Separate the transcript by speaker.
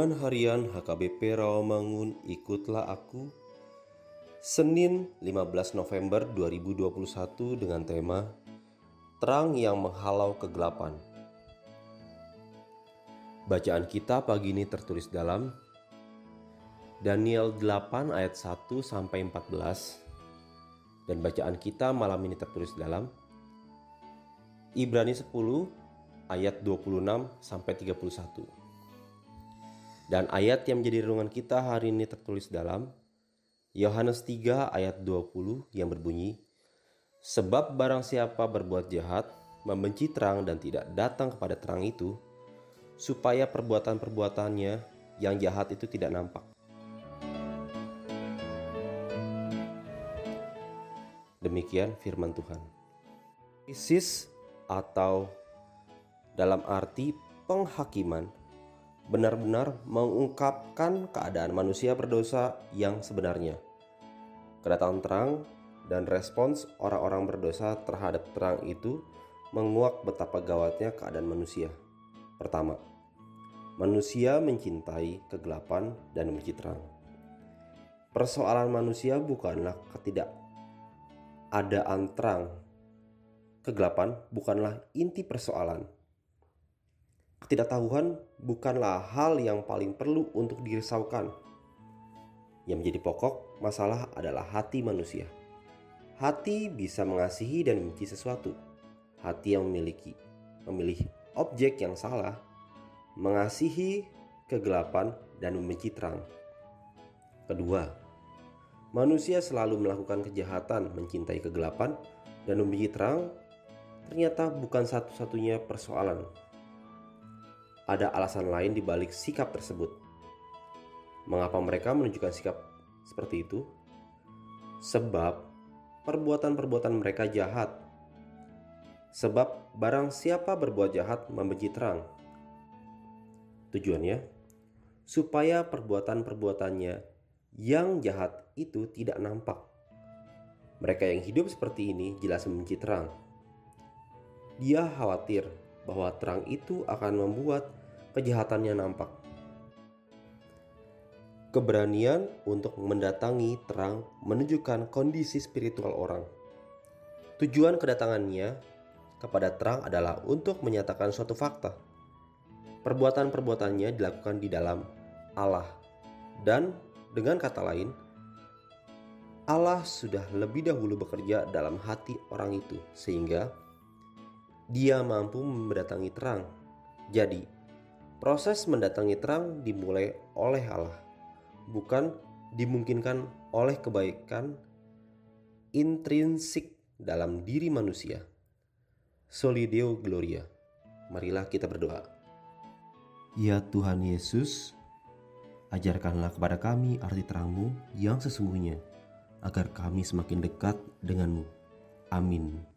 Speaker 1: Renungan Harian HKBP Rawamangun Ikutlah Aku. Senin 15 November 2021 dengan tema Terang yang menghalau kegelapan. Bacaan kita pagi ini tertulis dalam Daniel 8 ayat 1 sampai 14 dan bacaan kita malam ini tertulis dalam Ibrani 10 ayat 26 sampai 31. Dan ayat yang menjadi renungan kita hari ini tertulis dalam Yohanes 3 ayat 20 yang berbunyi Sebab barang siapa berbuat jahat, membenci terang dan tidak datang kepada terang itu, supaya perbuatan-perbuatannya yang jahat itu tidak nampak. Demikian firman Tuhan. Krisis atau dalam arti penghakiman benar-benar mengungkapkan keadaan manusia berdosa yang sebenarnya. Kedatangan terang dan respons orang-orang berdosa terhadap terang itu menguak betapa gawatnya keadaan manusia. Pertama, manusia mencintai kegelapan dan membenci terang. Persoalan manusia bukanlah ketidak adaan terang. Kegelapan bukanlah inti persoalan. Ketidaktahuan bukanlah hal yang paling perlu untuk dirisaukan. Yang menjadi pokok masalah adalah hati manusia. Hati bisa mengasihi dan membenci sesuatu. Hati yang memiliki memilih objek yang salah, mengasihi kegelapan dan membenci terang. Kedua, manusia selalu melakukan kejahatan, mencintai kegelapan dan membenci terang. Ternyata bukan satu-satunya persoalan ada alasan lain di balik sikap tersebut. Mengapa mereka menunjukkan sikap seperti itu? Sebab perbuatan-perbuatan mereka jahat. Sebab barang siapa berbuat jahat membenci terang. Tujuannya supaya perbuatan-perbuatannya yang jahat itu tidak nampak. Mereka yang hidup seperti ini jelas membenci terang. Dia khawatir bahwa terang itu akan membuat kejahatannya nampak. Keberanian untuk mendatangi terang menunjukkan kondisi spiritual orang. Tujuan kedatangannya kepada terang adalah untuk menyatakan suatu fakta. Perbuatan-perbuatannya dilakukan di dalam Allah, dan dengan kata lain, Allah sudah lebih dahulu bekerja dalam hati orang itu, sehingga dia mampu mendatangi terang. Jadi, proses mendatangi terang dimulai oleh Allah, bukan dimungkinkan oleh kebaikan intrinsik dalam diri manusia. Solideo Gloria. Marilah kita berdoa. Ya Tuhan Yesus, ajarkanlah kepada kami arti terangmu yang sesungguhnya, agar kami semakin dekat denganmu. Amin.